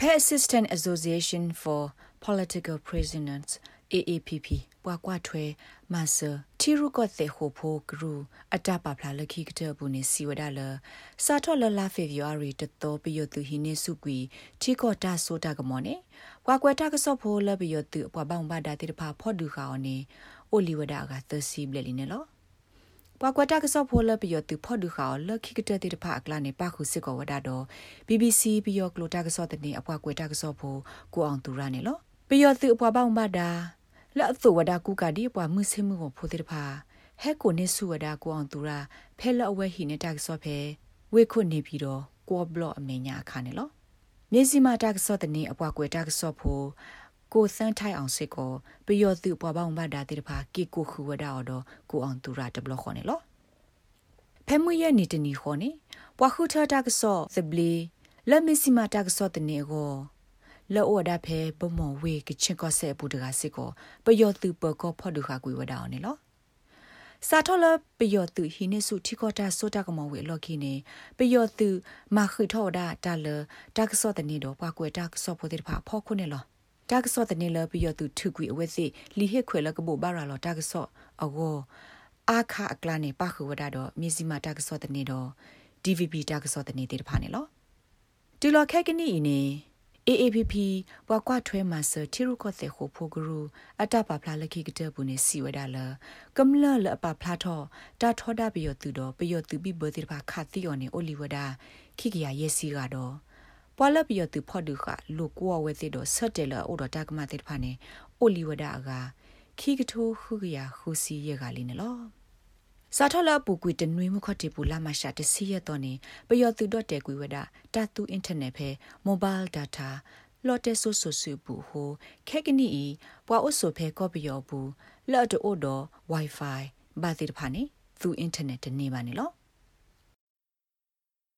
Pay Assistant Association for Political Prisoners AAPP ပွားကွာထွဲမဆာတီရုကော့တဲ့ဟိုဖိုဂရူအတပါဖလာလခိကတဲ့ဘူးနေစီဝဒါလစာထော်လလာဖေဗူအာရီတတော်ပြယသူဟိနေစုကွီချီကော့တာဆိုတာကမောနေကွာကွယ်တာကဆော့ဖိုလပြယသူပွားပေါင်းပါတာတိတဖာဖော့ဒူခါအောနေအိုလီဝဒါကသစီဘလလီနေလော ပွာကွတာကဆော့ဖိုလပြယသူဖော့ဒူခါလခိကတဲ့တိတဖာအကလာနေပါခုစစ်ကောဝဒါတော့ BBC ပြယကလိုတာကဆော့တဲ့နေအပွာကွယ်တာကဆော့ဖိုကိုအောင်သူရနေလောပြယသူအပွားပေါင်းပါတာလက်အသွဝဒကူကဒီပွားမှုစမှုကိုဖိုတိတဖာဟဲကိုနေစုဝဒကူအောင်သူရာဖဲလအဝဲဟိနေတက်ဆော့ဖဲဝေခွနေပြီးတော့ကောဘလော့အမေညာခါနေလောမြေစီမာတက်ဆော့တဲ့နေအပွားကွယ်တက်ဆော့ဖို့ ကိုစန်းထိုင်အောင်စစ်ကိုပယောသူပွားပေါင်းဘာဒါတိတဖာကီကိုခူဝဒါအော်တော့ကိုအောင်သူရာတဘလခေါ်နေလောဖဲမှုရဲ့နေတနီခေါ်နေပွားခုထတက်ဆော့သဘလီလက်မစီမာတက်ဆော့တဲ့နေကိုလောဝဒဖဲဘမောဝေကချင်ကောဆေပူတကစစ်ကိုပယောသူပကောဖော်ဒုခကွေဝဒါအောင်နေလောစာထောလပယောသူဟိနေစုထိခေါတာဆိုတာကမောဝေလော်ခိနေပယောသူမခိထောဒါတာလတာကဆောတနေတော့ပွားကွယ်တာကဆောဖိုတဲ့ဖာဖောခုနေလော တာကဆောတနေလပယောသူထုကွေအဝဲစီလီဟက်ခွေလကဘောဘာရာလောတာကဆောအဝေါအာခအကလာနေပခုဝဒါတော့မြေစီမာတာကဆောတနေတော့ DVB တာကဆောတနေတဲ့ဖာနေလောတူလော်ခက်ကနီနေ AAPP ဘွာကွာထွဲမှာစတီရုကောတဲ့ဟိုဖိုဂရူအတပါဖလာလခိကတဲ့ဘူးနေစီဝဒါလကမ္လလအပဖလာထောတာထောဒါပယောသူတော့ပယောသူပိဘတိဖာခတ်တီယောနေအိုလီဝဒါခိကရယေစီကတော့ ပွာလပယောသူဖော်ဒုခလူကောဝဲတိတော့ဆက်တယ်လအိုတော့တာကမတိဖာနေအိုလီဝဒါကခိကထိုခုကရခုစီရကလေးနော်စာထလာပူကွီတနွေမခတ်တီပူလာမရှာတစီရတော့နေပယောသူတော့တဲကွီဝဒတာတူအင်တာနက်ဖဲမိုဘိုင်းဒတာလော်တဲဆိုဆိုဆူပူဟိုခက်ကနီဤပွာအိုဆိုဖဲကော့ပယောဘူးလော်တိုအိုတော့ wifi ဘာတိတဖာနေသူအင်တာနက်တနေပါနေလော